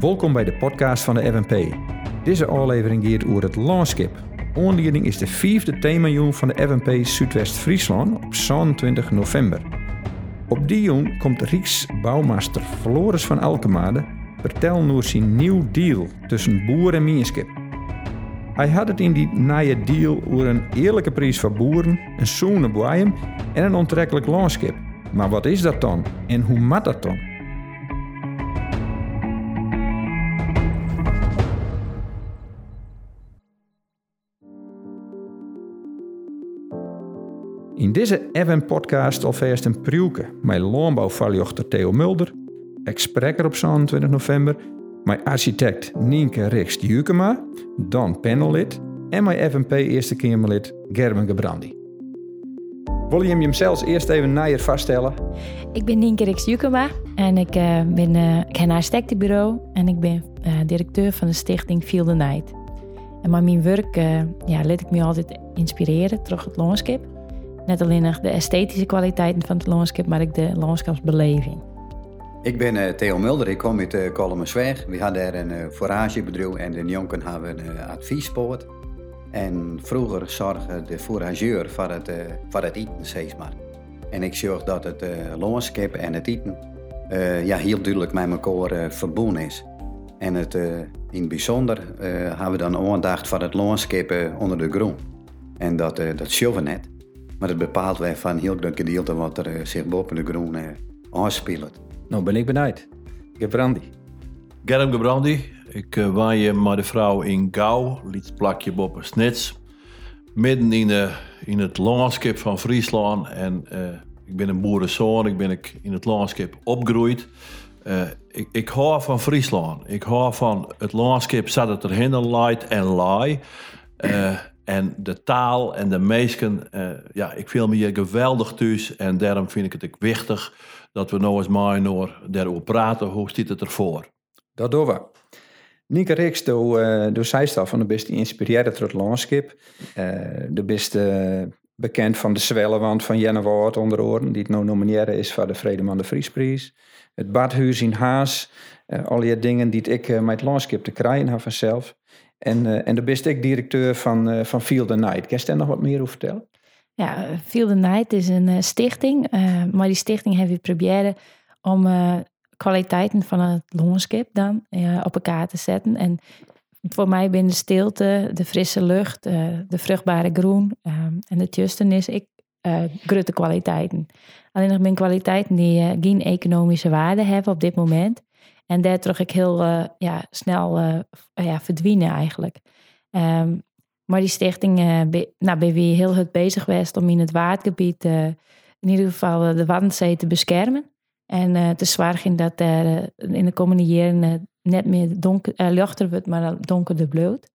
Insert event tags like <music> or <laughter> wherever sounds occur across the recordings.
Welkom bij de podcast van de FNP. Deze aflevering gaat over het landschap. Aanleiding is de vijfde themajoen van de FNP Zuidwest-Friesland op 27 november. Op die joen komt Rijksbouwmaster Floris van Alkemade vertellen over zijn nieuw deal tussen boer en mierskip. Hij had het in die nieuwe deal over een eerlijke prijs voor boeren, een zoene boeien en een onttrekkelijk landschap. Maar wat is dat dan en hoe mat dat dan? In deze Even-podcast alvast een pruwke met landbouwvaljochter Theo Mulder, ex-spreker op 27 november, met architect Nienke Riks Jukema, dan panellid en mijn FNP Eerste Kamerlid Gerben Gebrandi. Wil je hem jezelf eerst even nader vaststellen? Ik ben Nienke Riks Jukema en ik, uh, ben, uh, heb een architectenbureau en ik ben uh, directeur van de stichting Feel the Night. En mijn werk ja, laat ik me altijd inspireren terug het landschap. Net alleen de esthetische kwaliteiten van het landschap, maar ook de landschapsbeleving. Ik ben uh, Theo Mulder, ik kom uit uh. We hadden daar een uh, foragebedrijf en de jongen hebben een uh, adviespoort. En vroeger zorgde de forageur voor het, voor het eten, zeg maar. En ik zorg dat het landschap en het eten ja, heel duidelijk met elkaar verbonden is. En het, in het bijzonder hebben we dan aandacht voor het landschap onder de grond. En dat, dat we net. Maar het bepaalt wij van heel groot gedeelte wat er zich boven de grond aanspeelt. Nou ben ik benieuwd. Gebrandi. Germ Gebrandi. Ik uh, waai met de vrouw in Gouw, liet plakje op snits. Midden in, uh, in het landschap van Friesland. En uh, ik ben een boerenzoon, ik ben in het landschap opgegroeid. ik, ik hou van Friesland. Ik hou van het landschap, zat het erheen, light en laai. En de taal en de meesken, ja, ik voel me hier geweldig thuis. En daarom vind ik het ook wichtig dat we nou eens maar daarover praten. Hoe ziet het ervoor? Dat doen we. Nieke Riks, door, uh, door zijstaf van de best geïnspireerd door het landschap. Uh, de best uh, bekend van de Zwellewand van Jenne Woord onder oren, die het nou nomineren is voor de Vredeman de Vriesprijs. Het Badhuis in Haas. al die dingen die ik met het landschap te krijgen heb vanzelf. En, uh, en bist ik directeur van, uh, van Field the Night. Kan daar nog wat meer over vertellen? Ja, Field the Night is een uh, stichting. maar die stichting heeft we proberen om kwaliteiten van het landschap dan op elkaar te zetten. En voor mij ben de stilte, de frisse lucht, de vruchtbare groen en de justenis ik grote kwaliteiten. Alleen nog mijn kwaliteiten die geen economische waarde hebben op dit moment. En daar terug ik heel uh, ja, snel uh, ja, verdwijnen eigenlijk. Um, maar die stichting, be, nou, ben we heel goed bezig geweest om in het waardgebied in ieder geval de Waddenzee te beschermen. En te zorgen dat er in de komende jaren net meer donker, lichter wordt, maar donkerder bloot.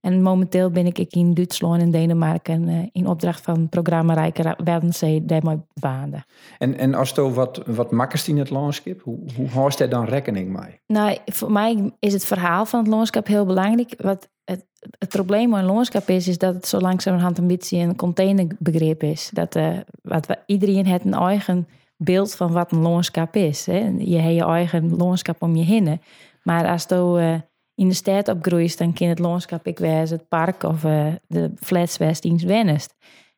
En momenteel ben ik in Duitsland en Denemarken uh, in opdracht van programma Rijke Waddenzee daarmee baanden. En, en als je wat, wat makkers in het landschap, hoe, hoe houdt daar dan rekening mee? Nou, voor mij is het verhaal van het landschap heel belangrijk. Wat het, het probleem met een landschap is, is dat het zo langzamerhand een beetje een containerbegrip is. Dat uh, wat we, iedereen heeft een eigen beeld van wat een landschap is. Hè. Je hebt je eigen landschap om je heen. Maar als je... In de stad opgroeit, dan kan het landschap ik wees, het park of uh, de flats westings wennest.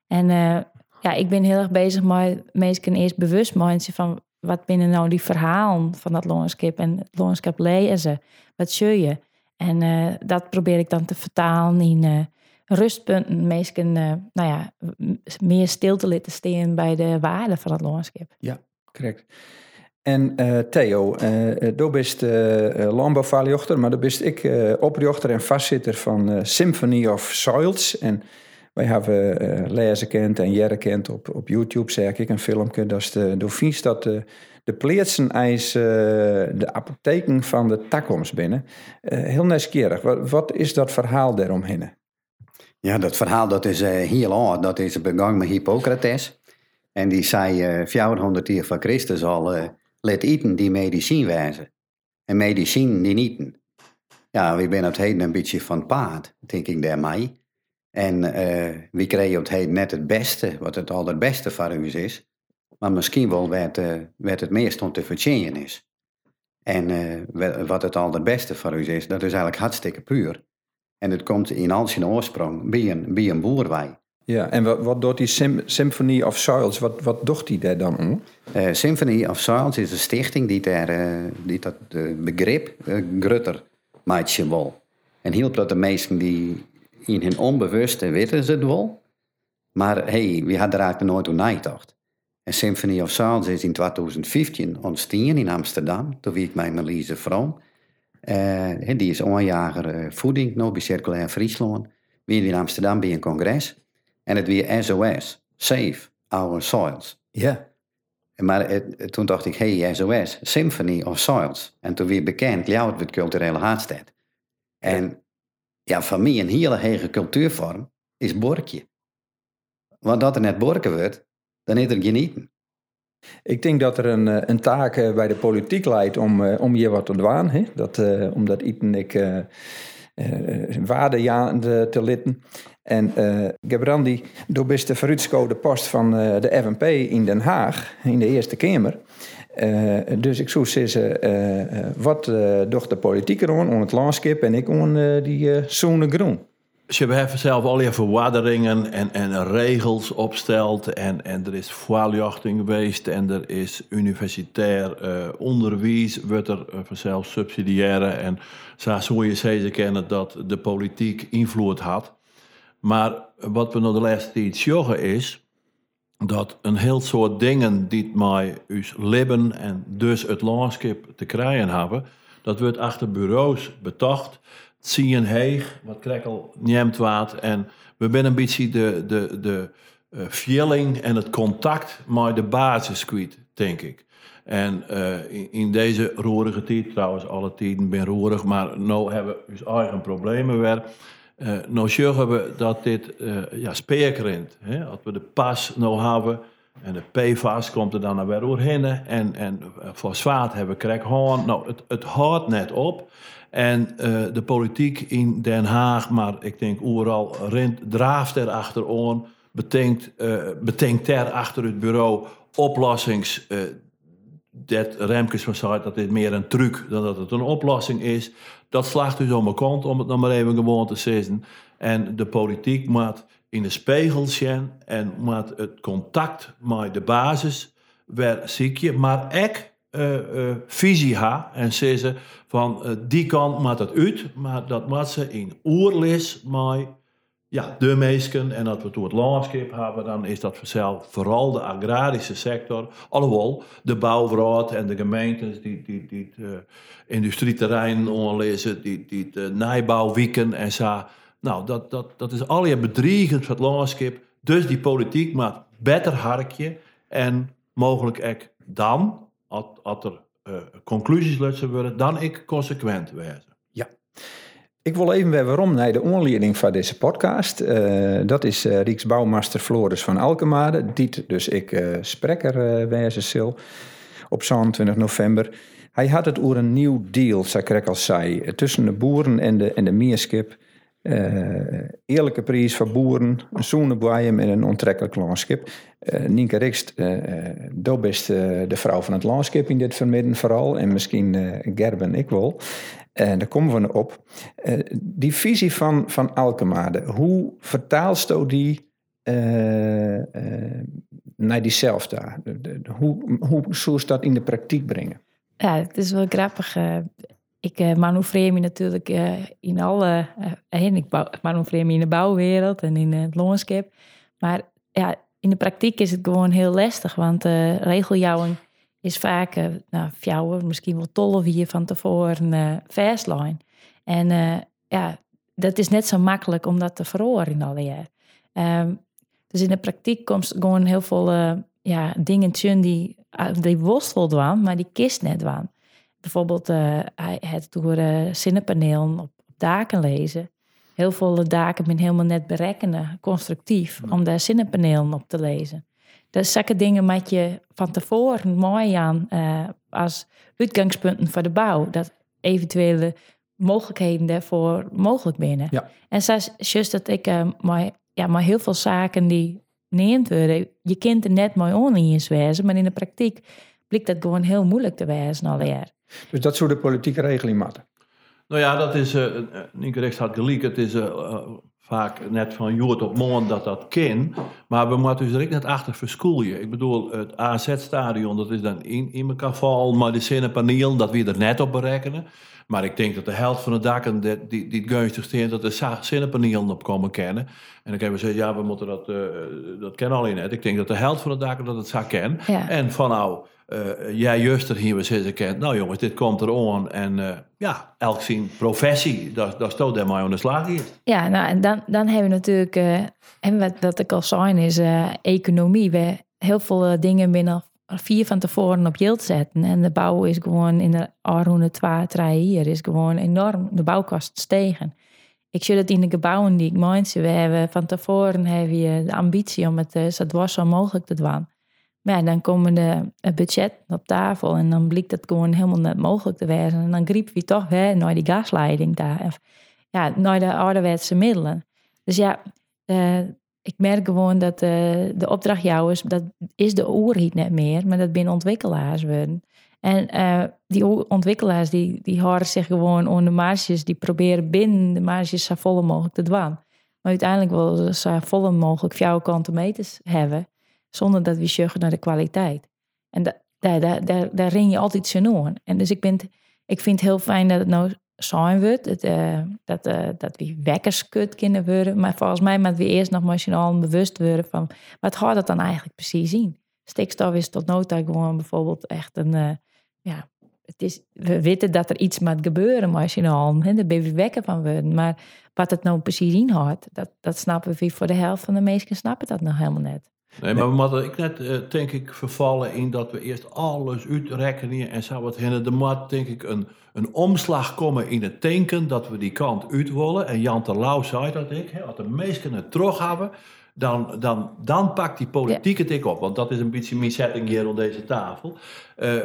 En uh, ja, ik ben heel erg bezig met mensen eerst bewust mensen van wat binnen nou die verhalen van dat landschap en het landschap lezen. Wat zul je? En uh, dat probeer ik dan te vertalen in rustpunten. Mensen, nou ja, meer stil te laten staan bij de waarde van het landschap. Ja, correct. En uh, Theo, uh, uh, bist uh, maar dan bist ik uh, oprichter en vastzitter van Symphony of Soils. En wij hebben lezen kent en jaren kent op, op YouTube, zeg ik, een filmpje. Dat is de Dauphins dat de, de pleetsen ijs de apotheken van de takkoms binnen. heel nieuwsgierig, wat, is dat verhaal daaromheen? Ja, dat verhaal dat is heel oud. Dat is begonnen met Hippocrates. En die zei 400 jaar van Christus al let eten die medicijn wijzen. En medicijn die eten. Ja, we zijn het heden een beetje van paard, denk ik daarmee. En uh, we kregen het heet net het beste, wat het allerbeste voor u is. Maar misschien wel werd, uh, het meest om te vertjennen is. En uh, wat het allerbeste voor u is, dat is eigenlijk hartstikke puur. En het komt in al zijn oorsprong bij een, bij een. Ja, en wat, doet die Symphony of Soils, wat, wat doet die daar dan? Uh, Symphony of Soils is een stichting die, daar, uh, die dat begrip uh, grutter maakt wil. En heel dat de meesten die in hun onbewuste weten ze het wel. Maar hey, wie had er eigenlijk nooit over nagedacht. En Symphony of Sounds is in 2015 ontstaan in Amsterdam. Toen wie ik mijn Melise. Uh, die is aanjager uh, voeding nog bij Circulair Friesland. Wie in Amsterdam bij een congres. En het weer SOS, Save Our Soils. Ja. Maar het, toen dacht ik, hey SOS, Symphony of Soils. En toen weer bekend, jou het culturele hartstad. En ja, voor mij een hele hege cultuurvorm is borkje. Want dat er net borken wordt, dan is er genieten. Ik denk dat er een, eh, een taak eh, bij de politiek leidt om, eh, om hier wat te doen. Hè? Dat, uh, omdat Iten ik uh, uh, te litten. En uh, Gebrandi, door de post van de FNP in Den Haag, in de Eerste Kamer. Uh, dus ik zou zeggen, uh, wat uh, de politiek erom, om het landschap en ik om die zone groen? Ze hebben zelf al je verwaarderingen en, en regels opsteld en, en er is voorlichting geweest en er is universitair onderwijs, wordt er vanzelf subsidiëren en zo zou je zeker kennen dat de politiek invloed had. Maar wat we nog de laatste tijd zeggen is, dat een heel soort dingen die mij ons leven en dus het landschap te krijgen hebben, dat wordt achter bureaus betocht. Zien heeg, wat krekkel neemt wat. En we zijn een beetje de, de, de uh, en het contact met de basis kwijt, denk ik. En uh, in, deze roerige tijd, trouwens alle tijden ben roerig, maar nu hebben we ons eigen problemen weer. Uh, nou zorgen we dat dit uh, ja, speerkrint, als we de pas nou hebben en de PFAS komt er dan naar weer doorheen en, en fosfaat hebben we krijgen. Nou, het, het houdt net op. En de politiek in Den Haag, maar ik denk overal, rent, draaft er achterom, bedenkt, uh, bedenkt er achter het bureau oplossings dat Remkes van dat dit meer een truc dan dat het een oplossing is. Dat slaagt dus om mijn kant, om het nog maar even gewoon te zeggen. En de politiek moet in de spiegel zijn en moet het contact met de basis weer ziekje, maar ik uh, visie ha en zeggen van uh, die kant moet het uit, maar dat moet ze in oerlis met ja, de meesten. En als we door het landschap hebben, dan is dat vooral de agrarische sector. Alhoewel, de bouwraad en de gemeentes die, die, die het uh, industrieterrein onlezen, die, die de nijbouwwieken en zo. Nou, dat, dat, dat is al je bedriegend voor het landschap. Dus die politiek maakt beter harkje en mogelijk ook dan, als er uh, conclusies lussen worden, dan ik consequent wezen. Ik wil even weer waarom naar de aanleiding van deze podcast. Uh, dat is uh, Rijksbouwmaster Floris van Alkemade. Die dus ik uh, spreker uh, wezen op 22 november. Hij had het over een nieuw deal, zou ik al zei, tussen de boeren en de, en de meerskip. eerlijke prijs voor boeren, een zonnebuiem en een onttrekkelijk landschap. Uh, Nienke Rikst, uh, best de vrouw van het landschap in dit vermidden vooral. En misschien Gerben ik wel. En daar komen we op. Uh, die visie van, van Alkemade, hoe vertaalst die uh, uh, naar diezelf daar? Hoe, hoe zou je dat in de praktijk brengen? Ja, het is wel grappig. ik manoeuvreer me natuurlijk in alle... Uh, ik manoeuvreer me in de bouwwereld en in het landschap. Maar ja, in de praktijk is het gewoon heel lastig. Want regeljouwing is vaak, uh, nou, fjouwen, misschien wel tollen hier van tevoren uh, fastline. En uh, ja, dat is net zo makkelijk om dat te verhoren in alle jaar. Um, dus in de praktijk komt gewoon heel veel uh, ja, dingen die, die worstelt waan, maar die kist net waan. Bijvoorbeeld het door zinnepanelen op, op daken lezen. Heel veel daken zijn helemaal net berekenen, constructief, om daar zinnepanelen op te lezen. Dus zulke dingen met je van tevoren mooi aan uh, als uitgangspunten voor de bouw. Dat eventuele mogelijkheden daarvoor mogelijk binnen. Ja. En just dat ik uh, maar, ja, maar heel veel zaken die neemt worden, je kunt er net mooi oneens wezen, maar in de praktijk blijkt dat gewoon heel moeilijk te wezen alweer. Dus dat zou de politieke regeling maken. Nou ja, dat is, uh, Nienke Rechts had gelijk, het is uh, vaak net van jood op morgen dat dat kan. Maar we moeten dus er net achter verschoelen. Ik bedoel, het AZ-stadion, dat is dan in, in elkaar val, maar de zinnenpaneel, dat we er net op berekenen. Maar ik denk dat de helft van de daken die, die, die gunstig dat de zinnenpanelen op komen kennen. En dan kunnen we zeggen, ja, we moeten dat, uh, dat kennen alleen net. Ik denk dat de helft van de daken dat het zou kennen. Ja. En van nou, uh, jij juster hier we zitten kent, nou jongens, dit komt er aan. En uh, ja, elk zijn professie, dat, dat stoot daar maar aan de slag hier. Ja, nou en dan, dan hebben we natuurlijk, en wat, wat ik al zei, is economie. We heel veel dingen binnen vier van tevoren op yield zetten. En de bouw is gewoon in de Arhoene 2, 3 hier, is gewoon enorm, de bouwkosten stegen. Ik zie dat in de gebouwen die ik mensen, we hebben van tevoren hebben je de ambitie om het zo dwars mogelijk te doen. Maar ja, dan komen de het budget op tafel en dan blijkt het gewoon helemaal niet mogelijk te zijn. En dan griep we toch weer naar die gasleiding daar. Of, ja, naar de ouderwetse middelen. Dus ja, uh, ik merk gewoon dat uh, de opdrachtjouwers, dat is de oerhiet net meer, maar dat binnen ontwikkelaars. En uh, die ontwikkelaars die, die houden zich gewoon onder de marges, die proberen binnen de marges zo vol mogelijk te dwan. Maar uiteindelijk willen ze zo vol mogelijk jouw kanten meters hebben, zonder dat we zorgen naar de kwaliteit. En da, daar, daar, ring je altijd zo. En dus ik, ik vind het heel fijn dat het nou zijn wordt. Uh, dat, uh, dat we wekkers kunnen worden. Maar volgens mij moeten we eerst nog machinaal bewust worden van wat gaat dat dan eigenlijk precies in? Stikstof is tot nota gewoon bijvoorbeeld echt een. Uh, ja, het is, we weten dat er iets moet gebeuren machinaal. Hè, daar ben we wekker van worden. Maar wat het nou precies inhoudt, dat, dat snappen we voor de helft van de mensen snappen dat nog helemaal net. Nee, maar we ik net, uh, denk ik, vervallen in dat we eerst alles uitrekenen en zo wat hinnen. Er moet, denk ik, een, een omslag komen in het denken dat we die kant uit willen. En Jan Terlouw zei dat ik, hè, als de meesten het terug hebben, dan, dan, dan pakt die politiek het ik op. Want dat is een beetje mijn setting hier op deze tafel. Uh, uh,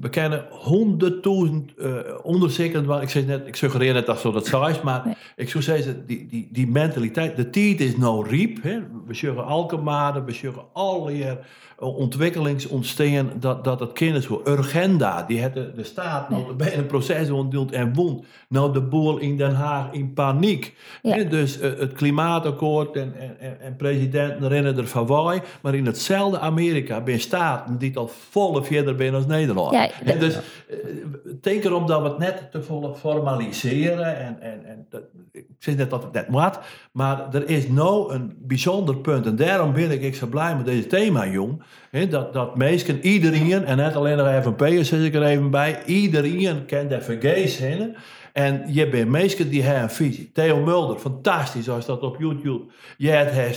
we kennen honderdduizend uh, onderzoeken. Ik, zeg net, ik suggereer net dat zo dat zo is, maar nee. ik zou zeggen, die, die, die mentaliteit, de tijd is nou riep. Hè. We zeggen Alkemaar, we zeggen alle ontwikkelingsontstehen dat, dat het kennis voor Urgenda, die het de, de staat nog bij een proces ontdeeld en wond. Nou de boel in Den Haag in paniek. Ja. He, dus uh, het klimaatakkoord en, en, en presidenten rennen er van wij, maar in hetzelfde Amerika ben staten die al volle verder ben als Nederland. Ja, dus uh, denk erom dat we het net te volle formaliseren en, en, en dat, ik zeg net dat het net moet, maar er is nou een bijzonder punt en daarom ben ik, ik zo blij met deze thema, jong. Dat, dat mensen, iedereen, en net alleen nog FNP'ers zit ik er even bij, iedereen kent de VG's heen. En je bent mensen die hebben een visie. Theo Mulder, fantastisch als dat op YouTube. Je hebt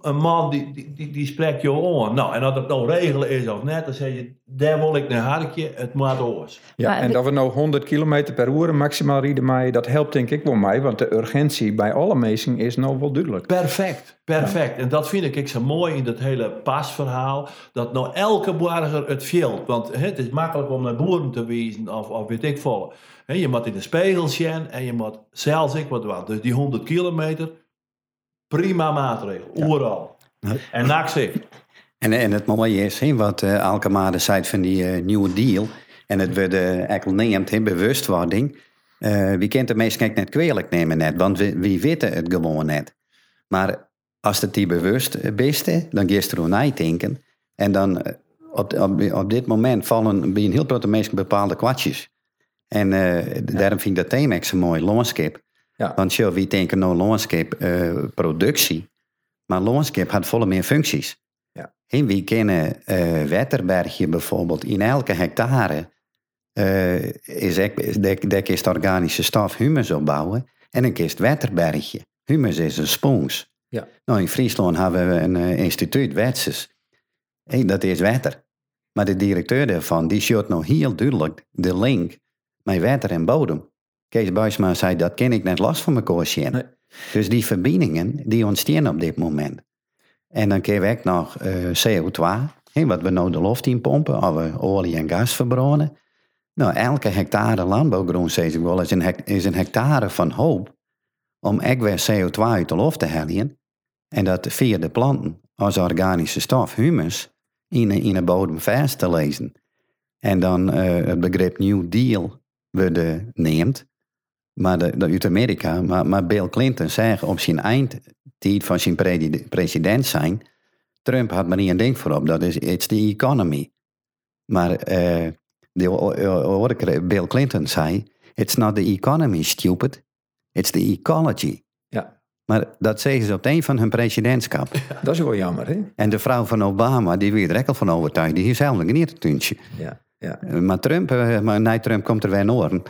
een man die, die, die, die spreekt je aan. Nou, en dat het nou regelen is of net, dan zeg je, daar wil ik een hartje, het moet oors. Ja, Maar en dat we nou 100 km per uur maximaal rijden, maar dat helpt denk ik wel mij, want de urgentie bij alle mensen is nou wel duidelijk. Perfect, perfect. En dat vind ik, ik zo mooi in dat hele pasverhaal. Dat nou elke burger het veelt. Want hè, het is makkelijk om naar boeren te wijzen of, of weet ik veel. Hè, je moet in de spiegel zien en je moet zelfs ik wat wat. Dus die 100 kilometer, prima maatregel, overal. Ja. En zegt, En, en het mooie is, wat uh, Alkemade zei van die eh, nieuwe deal. En het wordt uh, echt neemt, hè, bewustwording. Eh, wie kent de meesten net kwalijk nemen net, want wie, wie weten het gewoon net. Maar als het die bewust bent, hè, dan ga je erover nadenken. En dan eh, op, op, op dit moment vallen bij een heel grote mensen bepaalde kwartjes. En eh, daarom vind ik dat thema zo mooi, landscape. Ja. Want wie denken nou landscape eh, productie. Maar landscape had volle meer functies. Ja. En wie kennen eh Wetterbergje bijvoorbeeld in elke hectare eh, is de organische stof humus opbouwen en een kist Wetterbergje. Humus is een spons. Ja. Nou, in Friesland hebben we een instituut, Wetses. Hey, dat is wetter. Maar de directeur daarvan, die showt nog heel duidelijk de link met wetter en bodem. Kees Buisma zei, dat ken ik net last van mijn. Nee. Dus die verbindingen, die ontstaan op dit moment. En dan je ook nog eh, CO2, hè, wat we de lucht in pompen, of we olie en gas verbranden. Nou, elke hectare landbouwgrond, zeg ik wel, is een, is een hectare van hoop om ook weer CO2 uit de lucht te halen. En dat via de planten als organische stof, humus, in, een- in een bodem vast te lezen. En dan eh, het begrip New Deal worden neemt. Maar de, de, uit Amerika, maar, maar Bill Clinton zegt op zijn eindtijd van zijn president zijn, Trump had maar één ding voorop, dat is it's the economy. Maar eh de, hoorde ik Bill Clinton zei, it's not the economy, stupid, it's the ecology. Ja, Maar dat zeggen ze op het een van hun presidentschap. <laughs> dat is wel jammer, hè? En de vrouw van Obama, die weer er van overtuigd, die is helemaal niet een tuintje. Ja, ja. Eh, Maar Trump, eh, maar nee, Trump komt er weer in orde.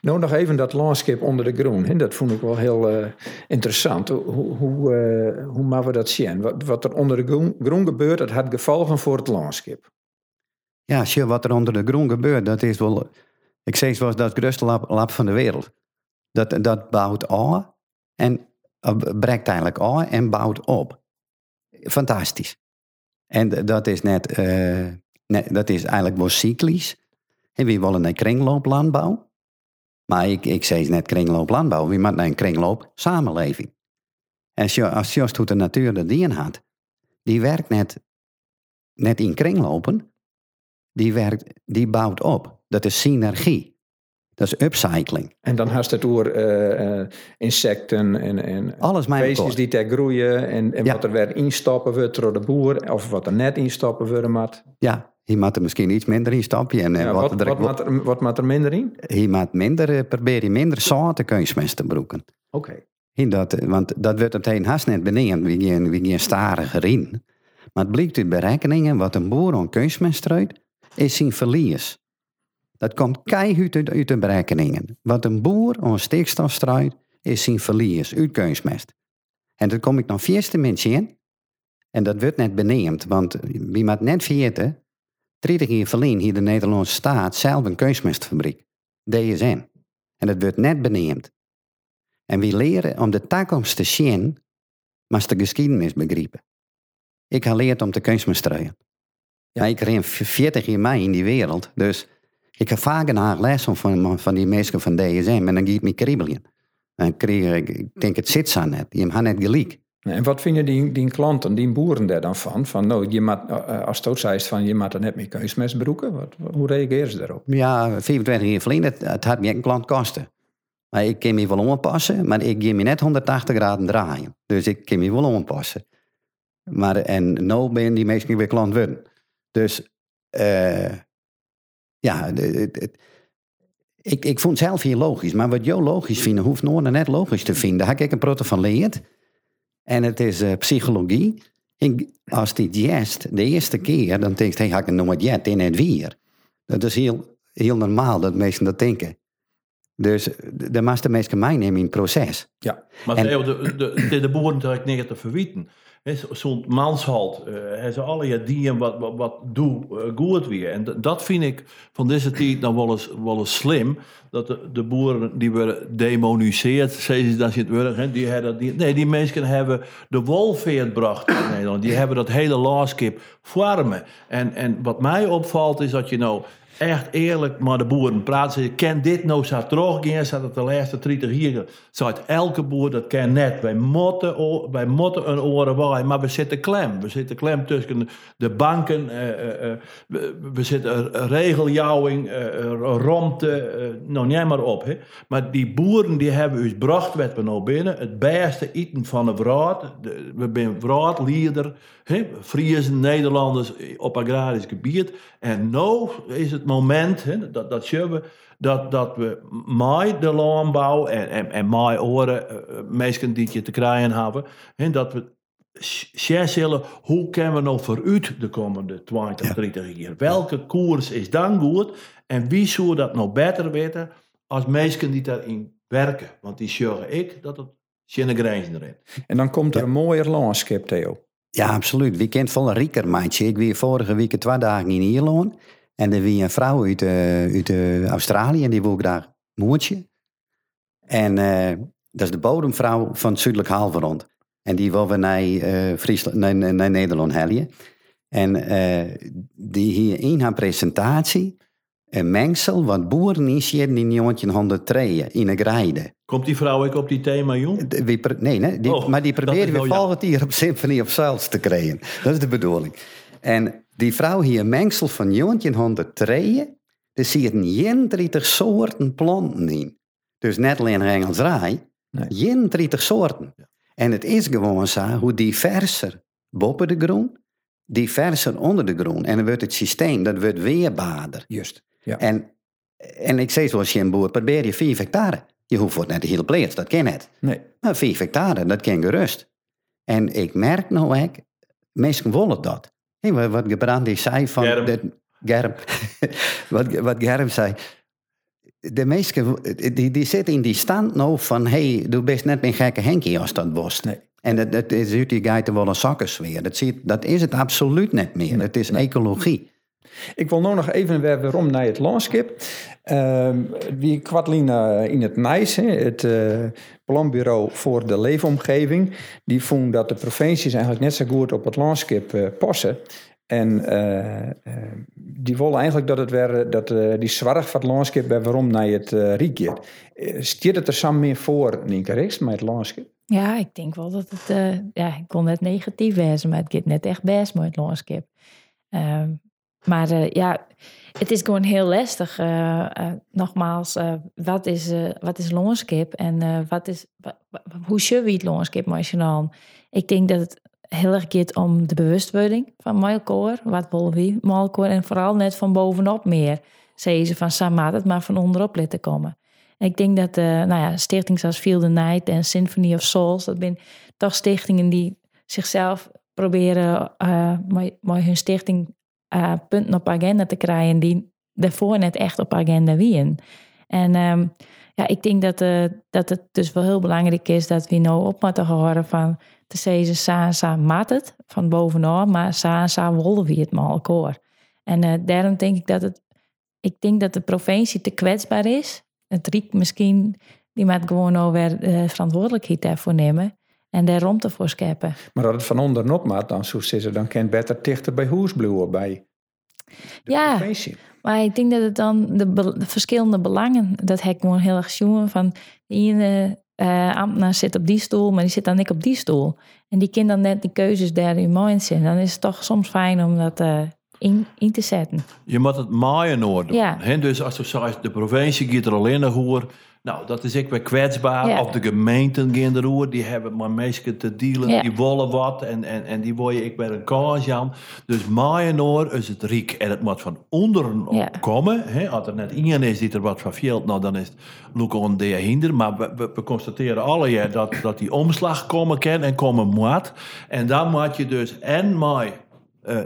Nou, nog even dat landschap onder de groen. Hè? Dat vond ik wel heel eh, interessant. Hoe, hoe, eh, hoe maken we dat zien? Wat, wat er onder de groen, groen gebeurt, dat had gevolgen voor het landschap. Ja, zie wat er onder de grond gebeurt, dat is wel... Ik zeg zoals dat grootste lab, lab van de wereld. Dat, dat bouwt aan en uh, breekt eigenlijk aan en bouwt op. Fantastisch. En dat is net, eh, net dat is eigenlijk wel cyclisch. En we willen een kringlooplandbouw. Maar ik, ik zeg net kringlooplandbouw, we moeten een kringloop samenleving. En als je- hoe de natuur dat dien had, die werkt net, net in kringlopen, die, werkt, die bouwt op. Dat is synergie. Dat is upcycling. En dan had het over eh, eh, insecten en, en Alles beestjes die daar groeien. En, en Ja. wat er weer instappen wordt door de boer. Of wat er net instappen worden moet. Ja, hier moet er misschien iets minder in stapje. En, eh, Ja, wat, wat, er, wat, er, wat moet er minder in? hier moet minder, eh, probeer je minder zoute kunstmest te broeken. Oké. Hier Dat, eh, want dat wordt meteen haast net beneden, wie geen, wie geen stariger in. Maar het blijkt uit berekeningen, wat een boer aan kunstmest strooit, is zijn verlies. Dat komt keihard uit, uit de berekeningen. Wat een boer aan stikstof strooit, is zijn verlies uit kunstmest. En dan kom ik nog vierste mensen in. En dat wordt net beneemd, want wie moet net vergeten, 30 jaar verleden hier de Nederlandse staat zelf een kunstmestfabriek. DSM. En dat wordt net beneemd. En we leren om de toekomst te zien, maar de geschiedenis begrijpen. Ik heb geleerd om te kunstmestreien. Ja. ik ren 40 jaar mee in die wereld, dus ik heb vaak een haar les van, van die mensen van DSM en dan gaat me kriebelen. En kreeg ik, ik denk het zit zo net, die hebben net gelijk. En wat vinden die, die klanten, die boeren daar dan van? van nou, je moet, eh, als het zei van je moet er net meer kunstmest broeken. Wat, hoe reageren ze daarop? Ja, 25 jaar geleden, het, het had me een klant kosten. Maar ik kan me wel ompassen, maar ik ga me net 180 graden draaien. Dus ik kan me wel ompassen. Maar en nu ben die meestal weer klant worden. Dus eh, ja, het- ik, ik vond het zelf hier logisch. Maar wat jou logisch vinden, hoeft Noorden net logisch te vinden. Daar heb ik een proto van geleerd. En het is eh, psychologie. Ik, als die jest de eerste keer, dan denk je, hey, ga ik een nooit jet in het weer. Dat is heel, heel normaal dat mensen dat denken. Dus de, meeste mensen meenemen in het proces. Ja. Maar En- de, de, de, de boeren natuurlijk niks te verwieten. Zo'n manshalt, eh, hij ze alle jaar dienen wat, wat, wat doe eh, goed weer. En dat vind ik van deze tijd dan wel eens, wel eens slim. Dat de, boeren die worden demoniseerd, ze dat ze het die hebben, die, nee, die mensen hebben de wolveer gebracht in Nederland. Die hebben dat hele landschap vormen. En, en wat mij opvalt is dat je nou echt eerlijk maar de boeren praat. Ze ken dit nou zo teruggaan, zat het de laatste 30 jaar. Zat elke boer dat ken net. Wij moeten, wij moeten een oren waaien, maar we zitten klem. We zitten klem tussen de banken. eh, eh, eh, we, we zitten regeljouwing, eh, romte, nou niet maar op. Maar die boeren die hebben ons bracht wat we nou binnen. Het beste eten van de vraat. We zijn vraatleider. hè, Friesen, Nederlanders op agrarisch gebied. En nu is het moment, hè, dat, dat zien we, dat, dat we met de landbouw en, en, en met oren, eh, eh, mensen die je te krijgen hebben, hè, dat we zullen, hoe kunnen we nou vooruit de komende 20, 30 jaar? Welke koers is dan goed? En wie zou dat nou beter weten als mensen die daarin werken? Want die zeggen ik dat het geen grenzen erin. En dan komt er een mooier landschap, Theo. Ja, absoluut. Wie kent volle rieker, meidje. Ik was vorige week twee dagen in Ierland. En er was een vrouw uit, eh, uit eh, Australië en die wil graag moertje. En eh, dat is de bodemvrouw van het zuidelijk halfrond. En die wil we naar, Friesland, naar, Nederland helpen. En die hier in haar presentatie een mengsel wat boeren inzitten in 1903 in een grijde. Komt die vrouw ook op die thema, jong? Wie nee, nee die, Oh, maar die proberen is we wel ja. volgend jaar op Symphony of Souls te krijgen. Dat is de bedoeling. En die vrouw hier een mengsel van 1903, er zitten 31 soorten planten in. Dus net alleen Engels raai, Nee. 31 soorten. En het is gewoon zo hoe diverser boven de grond, diverser onder de grond. En dan wordt het systeem, dat wordt weerbaarder. Juist. Ja. En, en ik zeg zoals je een boer, probeer je 4 hectare. Je hoeft voor net de hele plaats, dat ken het. Nee. Maar 4 hectare, dat kan gerust. En ik merk nou ook, mensen willen dat. Hé, wat, wat Gebrandi zei van... Germ. Dat, Germ. <laughs> wat, wat Germ zei. De meesten, die, die zitten in die stand nou van... Hé, hey, doe best net een gekke Henkie als dat was. Nee. En dat, dat is uit die geiten wel een zakkensfeer. Dat, ziet, dat is het absoluut niet meer. Het is ecologie. Ik wil nu nog even weer weer om naar het landschap. Ehm die kwartlien in het NIJs, het eh, Planbureau voor de Leefomgeving, die vond dat de provincies eigenlijk net zo goed op het landschap eh, passen. En eh, eh, die willen eigenlijk dat het weer, dat eh, die van het landschap weer waarom naar het uh, riek gaat. Eh, Stiert het er samen meer voor, Nienke Riks, met het landschap? Ja, ik denk wel dat het, eh, ja, ik kon net negatief wezen, maar het gaat net echt best met het landschap. Ehm, maar eh, ja, het is gewoon heel lastig. eh, eh, nogmaals, wat, is, wat is landschap en wat is, hoe zullen we het landschap nationaal? Ik denk dat het heel erg gaat om de bewustwording van Malkoor. Wat willen we Malkoor? En vooral net van bovenop meer. Zeggen ze van Samat het maar van onderop laten komen. En ik denk dat nou ja, stichtingen zoals Feel the Night en Symphony of Souls, dat zijn toch stichtingen die zichzelf proberen met, met hun stichting eh, punten op agenda te krijgen die daarvoor net echt op agenda wien. En ehm, ja, ik denk dat, eh, dat het dus wel heel belangrijk is dat we nou op moeten horen van te zeggen, sa sa maat het van bovenaf, maar sa sa willen we het maar elkaar. En eh, daarom denk ik dat het, ik denk dat de provincie te kwetsbaar is. Het Riek misschien, die moet gewoon over uh, verantwoordelijkheid daarvoor nemen en daar ruimte voor scheppen. Maar dat het van onderop maakt, dan zo ze, dan kan het beter dichter bij blijven bij Ja. provincie. Maar ik denk dat het dan de, be- de verschillende belangen, dat heb ik gewoon heel erg jongen van de ene eh, ambtenaar zit op die stoel, maar die zit dan niet op die stoel. En die kind dan net die keuzes daar in mind zijn. Dan is het toch soms fijn om dat eh, in, in te zetten. Je moet het maaien. Ja. Hè, dus als je zegt, de provincie gaat er alleen nog over. Nou, dat is ik weer kwetsbaar. Ja. Of de gemeenten gaan erover. Die hebben maar mensen te dealen. Ja. Die willen wat. En, en, en die word je ik bij een kaas aan. Dus maaien is het riek. En het moet van onderen Ja. komen. Hè. Als er net iemand is die er wat van veelt. Nou, dan is het look on de hinder. Maar we, we, we constateren alle jaar dat, dat die omslag komen kan en komen moet. En dan moet je dus en eh,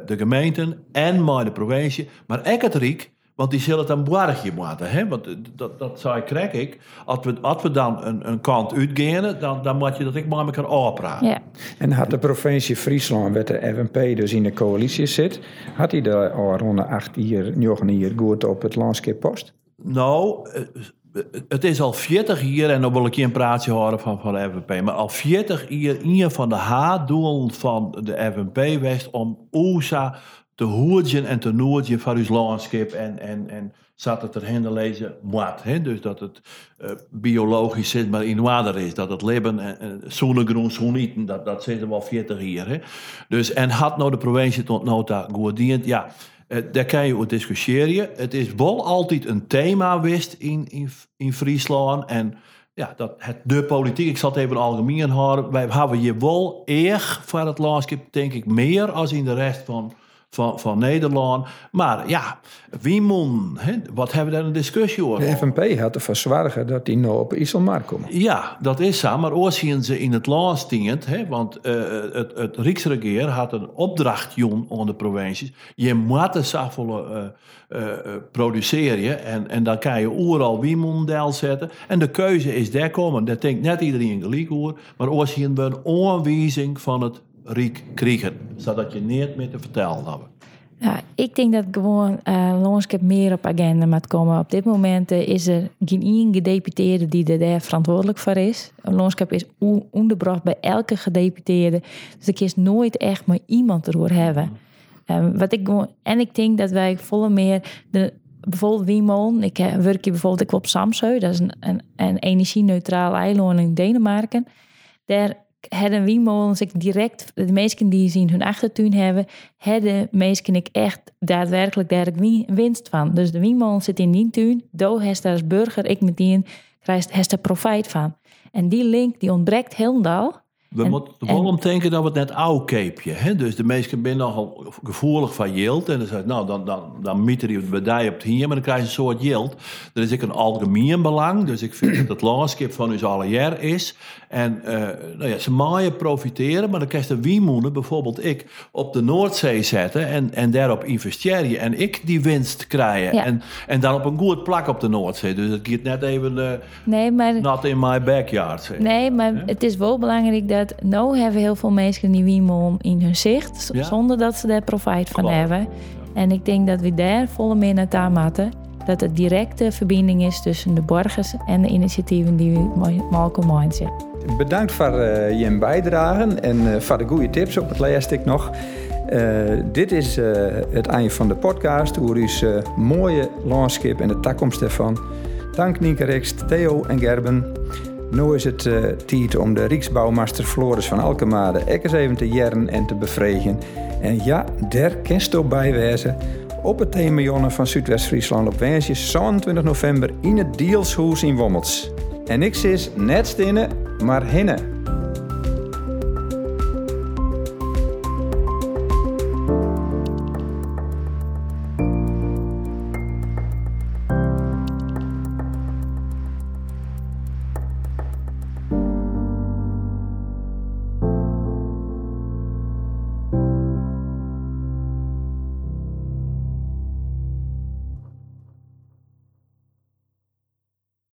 de gemeenten en maar de provincie, maar ook het Riek, want die zullen het een borgje moeten. Hè? Want eh, dat, dat zei krijg ik. Als we, als we dan een, een kant uitgaan, dan, dan moet je dat ik maar met elkaar afpraten. Ja, En had de provincie Friesland, waar de FNP dus in de coalitie zit, had hij daar al rond de acht jaar, negen jaar goed op het landschap post? Nou, eh, het is al 40 jaar, en dan wil ik je een praatje horen van, van de FNP, maar al 40 jaar een van de haatdoelen van de FNP was om OESA te hoedjen en te noordjen van uw landschap en, en, en zat het erheen te lezen, moet. Hè? Dus dat het eh, biologisch is, maar in water is. Dat het leven, en, en zonnegroen, zonieten, dat, dat zitten wel 40 jaar. Hè? Dus, en had nou de provincie tot nota goed dient, ja... Eh, daar kan je over discussiëren. Het is wel altijd een thema geweest in, in, in Friesland. En ja, dat het, de politiek, ik zal het even algemeen houden. Wij hebben hier wel eer voor het landschap, denk ik, meer als in de rest van, van, van Nederland. Maar ja, wie moet, hè, wat hebben we daar een discussie over? De FNP had ervoor zorgen dat die nou op IJsselmarkt komen. Ja, dat is zo. Maar ook zien ze in het land stingend. Hè, want eh, het, het Rijksregeer had een opdracht aan de provincies. Je moet de saffelen eh, eh, produceren. En, en dan kan je overal wie model zetten. En de keuze is daar komen. Dat denkt net iedereen gelijk hoor. Maar ook zien we een aanwijzing van het Rijk krijgen. Zodat je niet meer te vertellen hebben. Ja, ik denk dat gewoon eh landschap meer op agenda moet komen. Op dit moment eh, is er geen één gedeputeerde die er daar verantwoordelijk voor is. Een landschap is on- onderbracht bij elke gedeputeerde. Dus ik is nooit echt maar iemand erover hebben. Ehm, wat ik gewoon, en ik denk dat wij volle meer de bijvoorbeeld Wiemon. Ik werk hier bijvoorbeeld ook op Samsø. Dat is een, een, een energie-neutraal eiland in Denemarken. Daar hebben wiemolens ik direct, de meesten die zien hun achtertuin hebben, hebben meesten ik echt daadwerkelijk daar winst van. Dus de wiemolens zit in die tuin, do heeft als burger, ik met die krijgt er profijt van. En die link die ontbreekt helemaal. We moeten wel om denken dat we het net oud keepje. Dus de meesten zijn nogal gevoelig van yield. En dan zegt nou, dan, dan, dan mieten die bedij op het hier, maar dan krijg je een soort yield. Er is ik een algemeen belang. Dus ik vind dat het landschap van ons alle jaar is. En uh, nou ja, ze maaien profiteren, maar dan krijg je de wiemoenen, bijvoorbeeld ik, op de Noordzee zetten en, en daarop investeren. En ik die winst krijgen. En, en dan op een goed plak op de Noordzee. Dus het gaat net even uh, nee, maar, not in my backyard. Zeg. Nee, maar het is wel belangrijk dat nou hebben heel veel mensen die wiemon in hun zicht, zonder dat ze daar profijt van hebben. En ik denk dat we daar volle meer naar moeten. Dat het directe verbinding is tussen de borgers en de initiatieven die we maken mindset. Bedankt voor uh, je bijdrage en uh, voor de goede tips op het laatste nog. Uh, dit is het einde van de podcast over uw mooie landschap en de toekomst ervan. Dank Nienke Rikst, Theo en Gerben. Nu is het uh, tijd om de Rijksbouwmaster Floris van Alkemade eens even te jaren en te bevregen. En ja, daar kenst bijwijzen op het thema van Zuidwest-Friesland op Wensje 27 november in het Dielshoes in Wommels. En ik is net stinnen, maar hinnen.